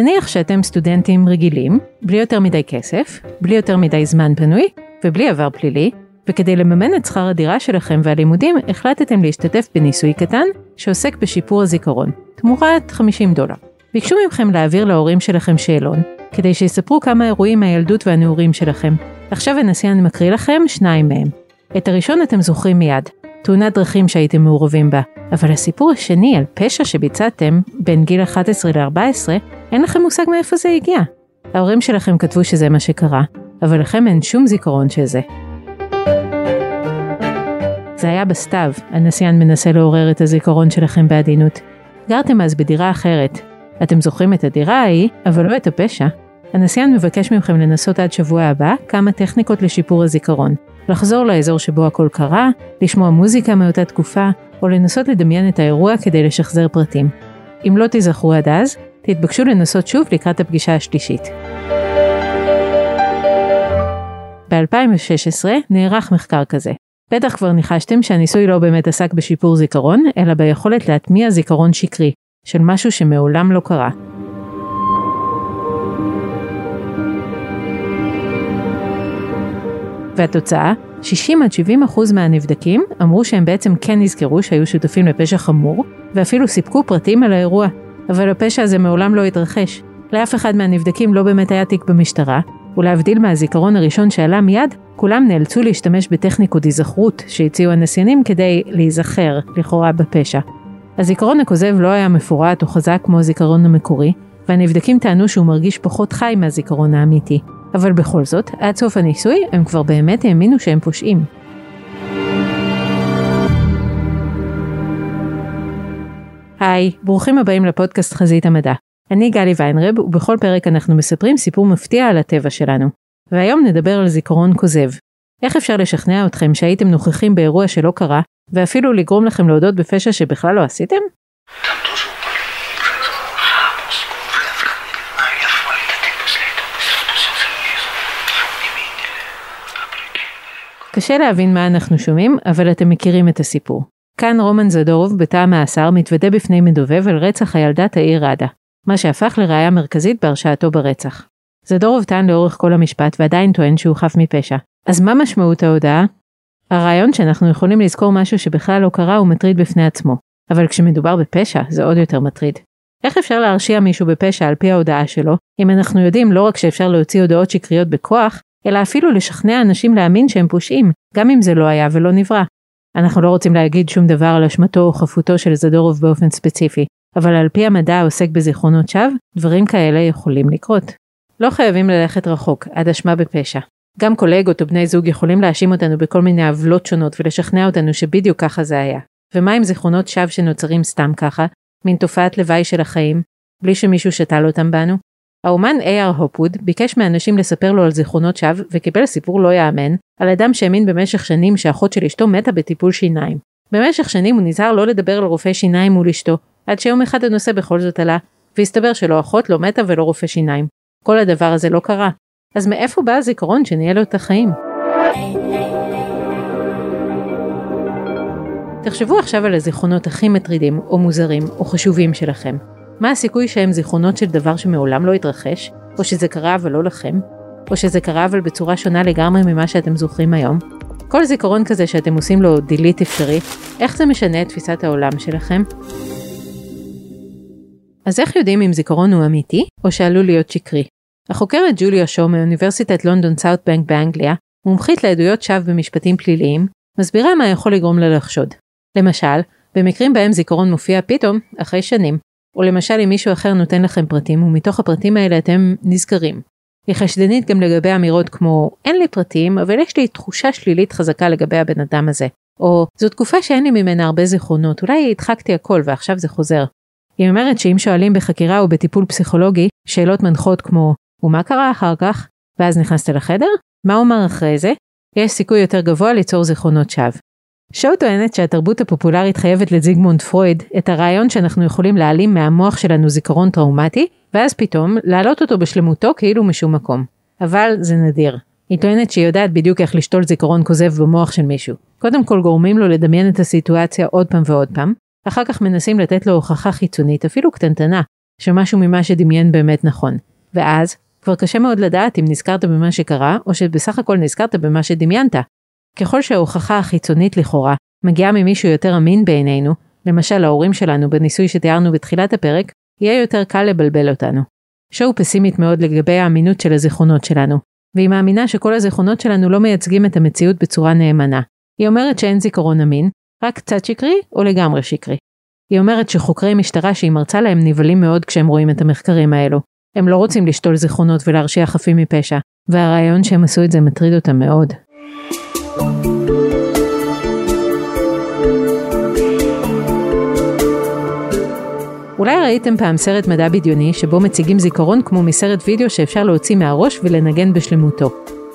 נניח שאתם סטודנטים רגילים, בלי יותר מדי כסף, בלי יותר מדי זמן פנוי, ובלי עבר פלילי, וכדי לממן את שכר הדירה שלכם והלימודים, החלטתם להשתתף בניסוי קטן, שעוסק בשיפור הזיכרון, תמורת 50 דולר. ביקשו מכם להעביר להורים שלכם שאלון, כדי שיספרו כמה אירועים מהילדות והנעורים שלכם. עכשיו הנסיין מקריא לכם שניים מהם. את הראשון אתם זוכרים מיד, תאונת דרכים שהייתם מעורבים בה, אבל הסיפור השני על פשע שביצעתם בין גיל 11 ל-14, אין לכם מושג מאיפה זה הגיע. ההורים שלכם כתבו שזה מה שקרה, אבל לכם אין שום זיכרון של זה. זה היה בסתיו, הנסיין מנסה לעורר את הזיכרון שלכם בעדינות. גרתם אז בדירה אחרת. אתם זוכרים את הדירה ההיא, אבל לא את הפשע. הנסיין מבקש מכם לנסות עד שבוע הבא כמה טכניקות לשיפור הזיכרון. לחזור לאזור שבו הכל קרה, לשמוע מוזיקה מאותה תקופה, או לנסות לדמיין את האירוע כדי לשחזר פרטים. אם לא תיזכרו עד אז, תתבקשו לנסות שוב לקראת הפגישה השלישית. ב-2016 נערך מחקר כזה. בטח כבר ניחשתם שהניסוי לא באמת עסק בשיפור זיכרון, אלא ביכולת להטמיע זיכרון שקרי, של משהו שמעולם לא קרה. והתוצאה, 60 עד 70 אחוז מהנבדקים אמרו שהם בעצם כן נזכרו שהיו שותפים לפשע חמור, ואפילו סיפקו פרטים על האירוע, אבל הפשע הזה מעולם לא התרחש. לאף אחד מהנבדקים לא באמת היה תיק במשטרה, ולהבדיל מהזיכרון הראשון שעלה מיד, כולם נאלצו להשתמש בטכניקות היזכרות שהציעו הנסיינים כדי להיזכר, לכאורה, בפשע. הזיכרון הכוזב לא היה מפורט או חזק כמו הזיכרון המקורי, והנבדקים טענו שהוא מרגיש פחות חי מהזיכרון האמיתי. אבל בכל זאת, עד סוף הניסוי הם כבר באמת האמינו שהם פושעים. היי, ברוכים הבאים לפודקאסט חזית המדע. אני גלי ויינרב, ובכל פרק אנחנו מספרים סיפור מפתיע על הטבע שלנו. והיום נדבר על זיכרון כוזב. איך אפשר לשכנע אתכם שהייתם נוכחים באירוע שלא קרה, ואפילו לגרום לכם להודות בפשע שבכלל לא עשיתם? קשה להבין מה אנחנו שומעים, אבל אתם מכירים את הסיפור. כאן רומן זדורוב, בתא המאסר, מתוודה בפני מדובב על רצח הילדה תאיר ראדה, מה שהפך לראיה מרכזית בהרשעתו ברצח. זדורוב טען לאורך כל המשפט ועדיין טוען שהוא חף מפשע. אז מה משמעות ההודעה? הרעיון שאנחנו יכולים לזכור משהו שבכלל לא קרה הוא מטריד בפני עצמו, אבל כשמדובר בפשע זה עוד יותר מטריד. איך אפשר להרשיע מישהו בפשע על פי ההודעה שלו, אם אנחנו יודעים לא רק שאפשר להוציא הודעות שקריות בכוח, אלא אפילו לשכנע אנשים להאמין שהם פושעים, גם אם זה לא היה ולא נברא. אנחנו לא רוצים להגיד שום דבר על אשמתו או חפותו של זדורוב באופן ספציפי, אבל על פי המדע העוסק בזיכרונות שווא, דברים כאלה יכולים לקרות. לא חייבים ללכת רחוק, עד אשמה בפשע. גם קולגות או בני זוג יכולים להאשים אותנו בכל מיני עוולות שונות ולשכנע אותנו שבדיוק ככה זה היה. ומה עם זיכרונות שווא שנוצרים סתם ככה, מין תופעת לוואי של החיים, בלי שמישהו שתל אותם בנו? האומן A.R. הופווד ביקש מאנשים לספר לו על זיכרונות שווא וקיבל סיפור לא יאמן על אדם שהאמין במשך שנים שאחות של אשתו מתה בטיפול שיניים. במשך שנים הוא נזהר לא לדבר על רופא שיניים מול אשתו, עד שיום אחד הנושא בכל זאת עלה, והסתבר שלא אחות, לא מתה ולא רופא שיניים. כל הדבר הזה לא קרה. אז מאיפה בא הזיכרון שניהל לו את החיים? תחשבו עכשיו על הזיכרונות הכי מטרידים, או מוזרים, או חשובים שלכם. מה הסיכוי שהם זיכרונות של דבר שמעולם לא התרחש, או שזה קרה אבל לא לכם, או שזה קרה אבל בצורה שונה לגמרי ממה שאתם זוכרים היום? כל זיכרון כזה שאתם עושים לו delete אפשרי, איך זה משנה את תפיסת העולם שלכם? אז איך יודעים אם זיכרון הוא אמיתי, או שעלול להיות שקרי? החוקרת ג'וליה שו מאוניברסיטת לונדון סאוטבנק באנגליה, מומחית לעדויות שווא במשפטים פליליים, מסבירה מה יכול לגרום לה לחשוד. למשל, במקרים בהם זיכרון מופיע פתאום, אחרי שנים, או למשל אם מישהו אחר נותן לכם פרטים ומתוך הפרטים האלה אתם נזכרים. היא חשדנית גם לגבי אמירות כמו אין לי פרטים אבל יש לי תחושה שלילית חזקה לגבי הבן אדם הזה. או זו תקופה שאין לי ממנה הרבה זיכרונות אולי הדחקתי הכל ועכשיו זה חוזר. היא אומרת שאם שואלים בחקירה או בטיפול פסיכולוגי שאלות מנחות כמו ומה קרה אחר כך? ואז נכנסת לחדר? מה הוא אמר אחרי זה? יש סיכוי יותר גבוה ליצור זיכרונות שווא. שואו טוענת שהתרבות הפופולרית חייבת לזיגמונד פרויד את הרעיון שאנחנו יכולים להעלים מהמוח שלנו זיכרון טראומטי, ואז פתאום להעלות אותו בשלמותו כאילו משום מקום. אבל זה נדיר. היא טוענת שהיא יודעת בדיוק איך לשתול זיכרון כוזב במוח של מישהו. קודם כל גורמים לו לדמיין את הסיטואציה עוד פעם ועוד פעם, אחר כך מנסים לתת לו הוכחה חיצונית, אפילו קטנטנה, שמשהו ממה שדמיין באמת נכון. ואז, כבר קשה מאוד לדעת אם נזכרת במה שקרה, או שבסך הכל נזכרת במה שדמיינת. ככל שההוכחה החיצונית לכאורה מגיעה ממישהו יותר אמין בעינינו, למשל ההורים שלנו בניסוי שתיארנו בתחילת הפרק, יהיה יותר קל לבלבל אותנו. שואו פסימית מאוד לגבי האמינות של הזיכרונות שלנו, והיא מאמינה שכל הזיכרונות שלנו לא מייצגים את המציאות בצורה נאמנה. היא אומרת שאין זיכרון אמין, רק קצת שקרי או לגמרי שקרי. היא אומרת שחוקרי משטרה שהיא מרצה להם נבהלים מאוד כשהם רואים את המחקרים האלו. הם לא רוצים לשתול זיכרונות ולהרשיע חפים מפשע, והרעיון שהם עשו את זה מטריד אותם מאוד. אולי ראיתם פעם סרט מדע בדיוני שבו מציגים זיכרון כמו מסרט וידאו שאפשר להוציא מהראש ולנגן בשלמותו.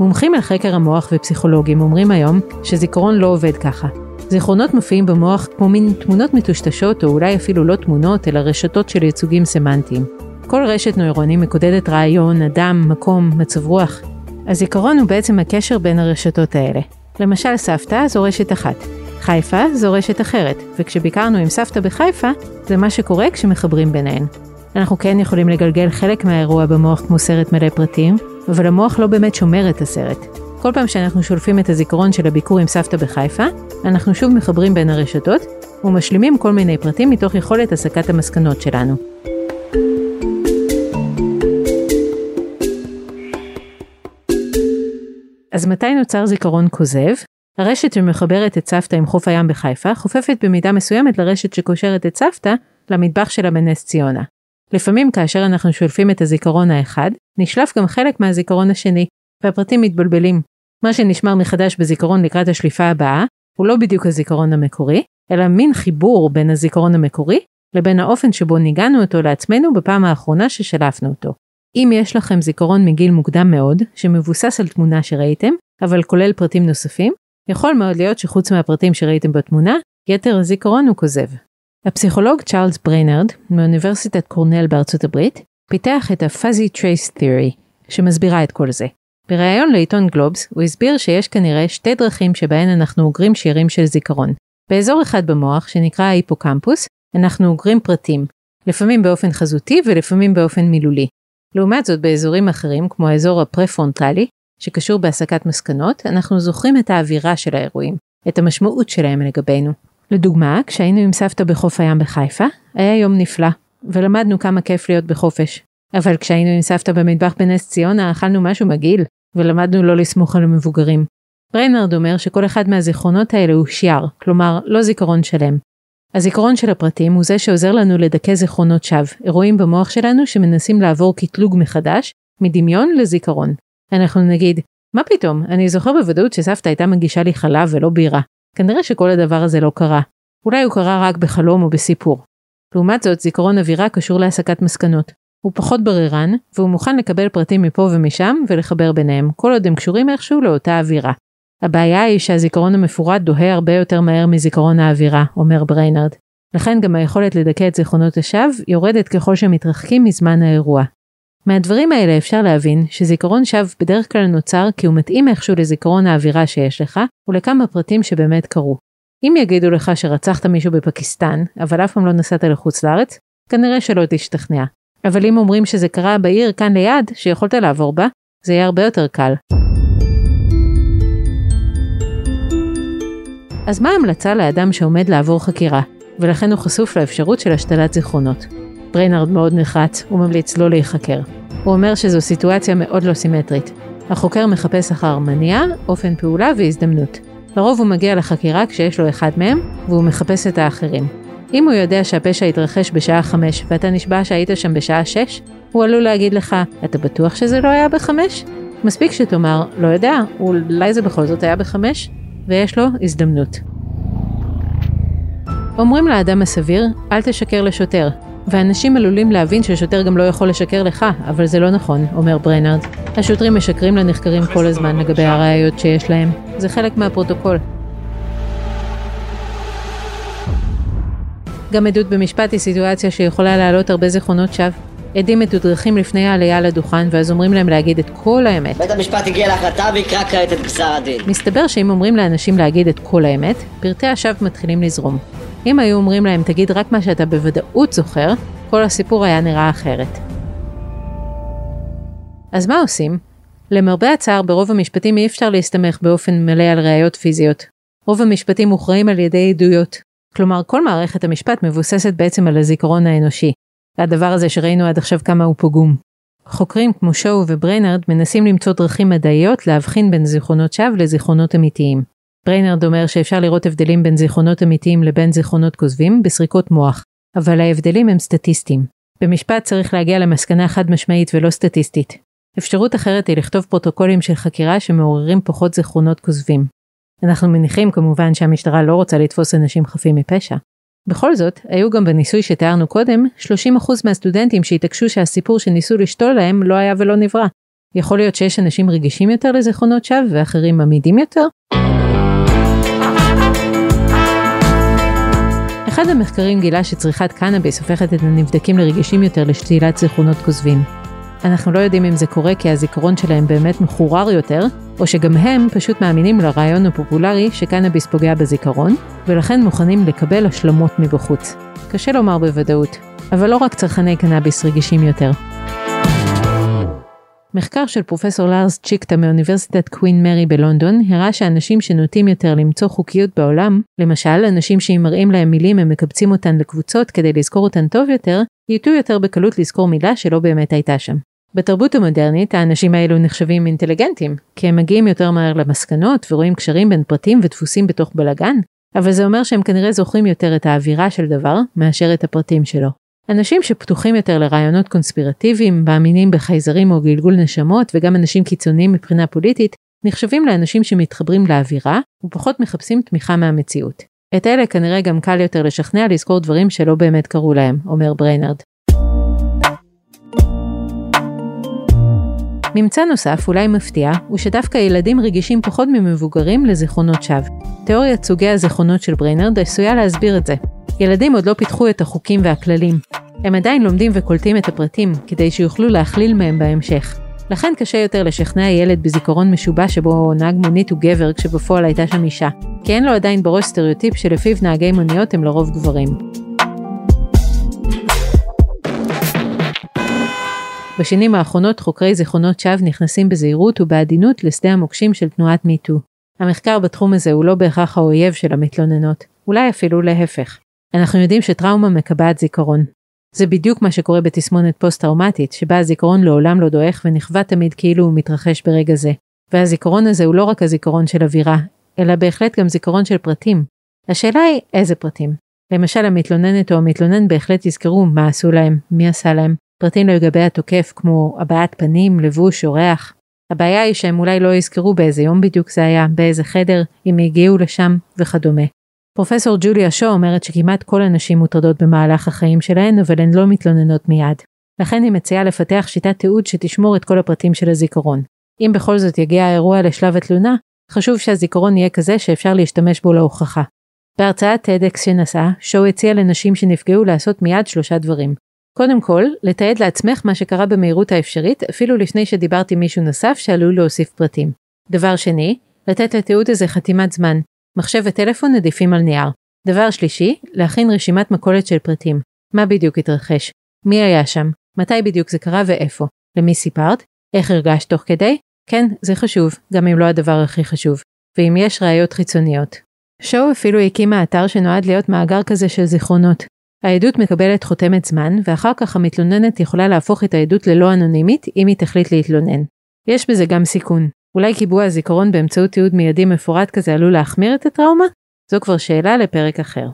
מומחים על חקר המוח ופסיכולוגים אומרים היום שזיכרון לא עובד ככה. זיכרונות מופיעים במוח כמו מין תמונות מטושטשות או אולי אפילו לא תמונות אלא רשתות של ייצוגים סמנטיים. כל רשת נוירונים מקודדת רעיון, אדם, מקום, מצב רוח. הזיכרון הוא בעצם הקשר בין הרשתות האלה. למשל סבתא זו רשת אחת, חיפה זו רשת אחרת, וכשביקרנו עם סבתא בחיפה, זה מה שקורה כשמחברים ביניהן. אנחנו כן יכולים לגלגל חלק מהאירוע במוח כמו סרט מלא פרטים, אבל המוח לא באמת שומר את הסרט. כל פעם שאנחנו שולפים את הזיכרון של הביקור עם סבתא בחיפה, אנחנו שוב מחברים בין הרשתות, ומשלימים כל מיני פרטים מתוך יכולת הסקת המסקנות שלנו. אז מתי נוצר זיכרון כוזב? הרשת שמחברת את סבתא עם חוף הים בחיפה חופפת במידה מסוימת לרשת שקושרת את סבתא למטבח שלה בנס ציונה. לפעמים כאשר אנחנו שולפים את הזיכרון האחד, נשלף גם חלק מהזיכרון השני, והפרטים מתבלבלים. מה שנשמר מחדש בזיכרון לקראת השליפה הבאה, הוא לא בדיוק הזיכרון המקורי, אלא מין חיבור בין הזיכרון המקורי לבין האופן שבו ניגנו אותו לעצמנו בפעם האחרונה ששלפנו אותו. אם יש לכם זיכרון מגיל מוקדם מאוד, שמבוסס על תמונה שראיתם, אבל כולל פרטים נוספים, יכול מאוד להיות שחוץ מהפרטים שראיתם בתמונה, יתר הזיכרון הוא כוזב. הפסיכולוג צ'ארלס בריינרד, מאוניברסיטת קורנל בארצות הברית, פיתח את ה-Fuzzy Trace Theory, שמסבירה את כל זה. בריאיון לעיתון גלובס, הוא הסביר שיש כנראה שתי דרכים שבהן אנחנו אוגרים שירים של זיכרון. באזור אחד במוח, שנקרא ההיפוקמפוס, אנחנו אוגרים פרטים, לפעמים באופן חזותי ולפעמים באופן מילולי. לעומת זאת, באזורים אחרים, כמו האזור הפרפרונטלי, שקשור בהסקת מסקנות, אנחנו זוכרים את האווירה של האירועים, את המשמעות שלהם לגבינו. לדוגמה, כשהיינו עם סבתא בחוף הים בחיפה, היה יום נפלא, ולמדנו כמה כיף להיות בחופש. אבל כשהיינו עם סבתא במטבח בנס ציונה, אכלנו משהו מגעיל, ולמדנו לא לסמוך על המבוגרים. ריינרד אומר שכל אחד מהזיכרונות האלה הוא שיער, כלומר, לא זיכרון שלם. הזיכרון של הפרטים הוא זה שעוזר לנו לדכא זיכרונות שווא, אירועים במוח שלנו שמנסים לעבור קטלוג מחדש, מדמיון לזיכרון. אנחנו נגיד, מה פתאום, אני זוכר בוודאות שסבתא הייתה מגישה לי חלב ולא בירה. כנראה שכל הדבר הזה לא קרה. אולי הוא קרה רק בחלום או בסיפור. לעומת זאת, זיכרון אווירה קשור להסקת מסקנות. הוא פחות בררן, והוא מוכן לקבל פרטים מפה ומשם ולחבר ביניהם, כל עוד הם קשורים איכשהו לאותה אווירה. הבעיה היא שהזיכרון המפורט דוהה הרבה יותר מהר מזיכרון האווירה, אומר בריינרד. לכן גם היכולת לדכא את זיכרונות השווא יורדת ככל שמתרחקים מזמן האירוע. מהדברים האלה אפשר להבין שזיכרון שווא בדרך כלל נוצר כי הוא מתאים איכשהו לזיכרון האווירה שיש לך ולכמה פרטים שבאמת קרו. אם יגידו לך שרצחת מישהו בפקיסטן, אבל אף פעם לא נסעת לחוץ לארץ, כנראה שלא תשתכנע. אבל אם אומרים שזה קרה בעיר כאן ליד, שיכולת לעבור בה, זה יהיה הרבה יותר קל. אז מה ההמלצה לאדם שעומד לעבור חקירה, ולכן הוא חשוף לאפשרות של השתלת זיכרונות? בריינרד מאוד נחרץ, הוא ממליץ לא להיחקר. הוא אומר שזו סיטואציה מאוד לא סימטרית. החוקר מחפש אחר מניע, אופן פעולה והזדמנות. לרוב הוא מגיע לחקירה כשיש לו אחד מהם, והוא מחפש את האחרים. אם הוא יודע שהפשע התרחש בשעה חמש ואתה נשבע שהיית שם בשעה שש, הוא עלול להגיד לך, אתה בטוח שזה לא היה בחמש? מספיק שתאמר, לא יודע, אולי זה בכל זאת היה בחמש, ויש לו הזדמנות. אומרים לאדם הסביר, אל תשקר לשוטר, ואנשים עלולים להבין ששוטר גם לא יכול לשקר לך, אבל זה לא נכון, אומר ברנרד. השוטרים משקרים לנחקרים כל הזמן לגבי הראיות שיש להם. זה חלק מהפרוטוקול. גם עדות במשפט היא סיטואציה שיכולה להעלות הרבה זיכרונות שווא. עדים מתודרכים לפני העלייה לדוכן, ואז אומרים להם להגיד את כל האמת. בית המשפט הגיע להחלטה ויקרא כעת את גזר הדין. מסתבר שאם אומרים לאנשים להגיד את כל האמת, פרטי השווא מתחילים לזרום. אם היו אומרים להם תגיד רק מה שאתה בוודאות זוכר, כל הסיפור היה נראה אחרת. אז מה עושים? למרבה הצער, ברוב המשפטים אי אפשר להסתמך באופן מלא על ראיות פיזיות. רוב המשפטים מוכרעים על ידי עדויות. כלומר, כל מערכת המשפט מבוססת בעצם על הזיכרון האנושי. הדבר הזה שראינו עד עכשיו כמה הוא פגום. חוקרים כמו שואו ובריינרד מנסים למצוא דרכים מדעיות להבחין בין זיכרונות שווא לזיכרונות אמיתיים. בריינרד אומר שאפשר לראות הבדלים בין זיכרונות אמיתיים לבין זיכרונות כוזבים בסריקות מוח, אבל ההבדלים הם סטטיסטיים. במשפט צריך להגיע למסקנה חד משמעית ולא סטטיסטית. אפשרות אחרת היא לכתוב פרוטוקולים של חקירה שמעוררים פחות זיכרונות כוזבים. אנחנו מניחים כמובן שהמשטרה לא רוצה לתפוס אנשים חפים מפשע. בכל זאת, היו גם בניסוי שתיארנו קודם, 30% מהסטודנטים שהתעקשו שהסיפור שניסו לשתול להם לא היה ולא נברא. יכול להיות שיש אנשים רגישים יותר לזיכרונות שווא ואחרים עמידים יותר? אחד המחקרים גילה שצריכת קנאביס הופכת את הנבדקים לרגישים יותר לשתילת זיכרונות כוזבים. אנחנו לא יודעים אם זה קורה כי הזיכרון שלהם באמת מחורר יותר, או שגם הם פשוט מאמינים לרעיון הפופולרי שקנאביס פוגע בזיכרון, ולכן מוכנים לקבל השלמות מבחוץ. קשה לומר בוודאות, אבל לא רק צרכני קנאביס רגישים יותר. מחקר של פרופסור לארס צ'יקטה מאוניברסיטת קווין מרי בלונדון הראה שאנשים שנוטים יותר למצוא חוקיות בעולם, למשל אנשים שאם מראים להם מילים הם מקבצים אותן לקבוצות כדי לזכור אותן טוב יותר, ייטו יותר בקלות לזכור מילה שלא באמת הייתה שם. בתרבות המודרנית האנשים האלו נחשבים אינטליגנטים, כי הם מגיעים יותר מהר למסקנות ורואים קשרים בין פרטים ודפוסים בתוך בלאגן, אבל זה אומר שהם כנראה זוכרים יותר את האווירה של דבר מאשר את הפרטים שלו. אנשים שפתוחים יותר לרעיונות קונספירטיביים, מאמינים בחייזרים או גלגול נשמות, וגם אנשים קיצוניים מבחינה פוליטית, נחשבים לאנשים שמתחברים לאווירה, ופחות מחפשים תמיכה מהמציאות. את אלה כנראה גם קל יותר לשכנע לזכור דברים שלא באמת קרו להם, אומר בריינרד. ממצא נוסף, אולי מפתיע, הוא שדווקא ילדים רגישים פחות ממבוגרים לזיכרונות שווא. תיאוריית סוגי הזיכרונות של בריינרד עשויה להסביר את זה. ילדים עוד לא פיתחו את החוקים והכללים. הם עדיין לומדים וקולטים את הפרטים, כדי שיוכלו להכליל מהם בהמשך. לכן קשה יותר לשכנע ילד בזיכרון משובש שבו נהג מונית הוא גבר כשבפועל הייתה שם אישה, כי אין לו עדיין בראש סטריאוטיפ שלפיו נהגי מוניות הם לרוב גברים. בשנים האחרונות חוקרי זיכרונות שווא נכנסים בזהירות ובעדינות לשדה המוקשים של תנועת מיטו. המחקר בתחום הזה הוא לא בהכרח האויב של המתלוננות, אולי אפילו להפך. אנחנו יודעים שטראומה מקבעת זיכרון. זה בדיוק מה שקורה בתסמונת פוסט-טראומטית, שבה הזיכרון לעולם לא דועך ונכווה תמיד כאילו הוא מתרחש ברגע זה. והזיכרון הזה הוא לא רק הזיכרון של אווירה, אלא בהחלט גם זיכרון של פרטים. השאלה היא איזה פרטים. למשל המתלוננת או המתלונן בהחלט יזכרו מה עשו להם, מי עשה להם, פרטים לגבי התוקף כמו הבעת פנים, לבוש או ריח. הבעיה היא שהם אולי לא יזכרו באיזה יום בדיוק זה היה, באיזה חדר, אם הגיעו לשם וכדומה. פרופסור ג'וליה שו אומרת שכמעט כל הנשים מוטרדות במהלך החיים שלהן, אבל הן לא מתלוננות מיד. לכן היא מציעה לפתח שיטת תיעוד שתשמור את כל הפרטים של הזיכרון. אם בכל זאת יגיע האירוע לשלב התלונה, חשוב שהזיכרון יהיה כזה שאפשר להשתמש בו להוכחה. בהרצאת TEDx שנשא, שו הציע לנשים שנפגעו לעשות מיד שלושה דברים. קודם כל, לתעד לעצמך מה שקרה במהירות האפשרית, אפילו לפני שדיברת עם מישהו נוסף שעלול להוסיף פרטים. דבר שני, לתת לתיעוד הזה חתימת זמן, מחשב וטלפון עדיפים על נייר. דבר שלישי, להכין רשימת מכולת של פרטים. מה בדיוק התרחש? מי היה שם? מתי בדיוק זה קרה ואיפה? למי סיפרת? איך הרגשת תוך כדי? כן, זה חשוב, גם אם לא הדבר הכי חשוב. ואם יש ראיות חיצוניות. שואו אפילו הקימה אתר שנועד להיות מאגר כזה של זיכרונות. העדות מקבלת חותמת זמן, ואחר כך המתלוננת יכולה להפוך את העדות ללא אנונימית אם היא תחליט להתלונן. יש בזה גם סיכון. אולי קיבוע הזיכרון באמצעות תיעוד מיידי מפורט כזה עלול להחמיר את הטראומה? זו כבר שאלה לפרק אחר.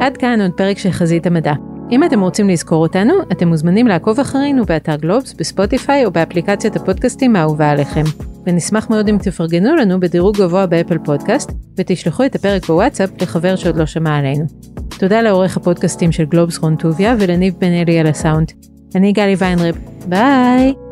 עד כאן עוד פרק של חזית המדע. אם אתם רוצים לזכור אותנו, אתם מוזמנים לעקוב אחרינו באתר גלובס, בספוטיפיי או באפליקציית הפודקאסטים האהובה עליכם. ונשמח מאוד אם תפרגנו לנו בדירוג גבוה באפל פודקאסט, ותשלחו את הפרק בוואטסאפ לחבר שעוד לא שמע עלינו. תודה לעורך הפודקאסטים של גלובס רון טוביה ולניב בן אלי על הסאונד. אני גלי ויינרב, ביי!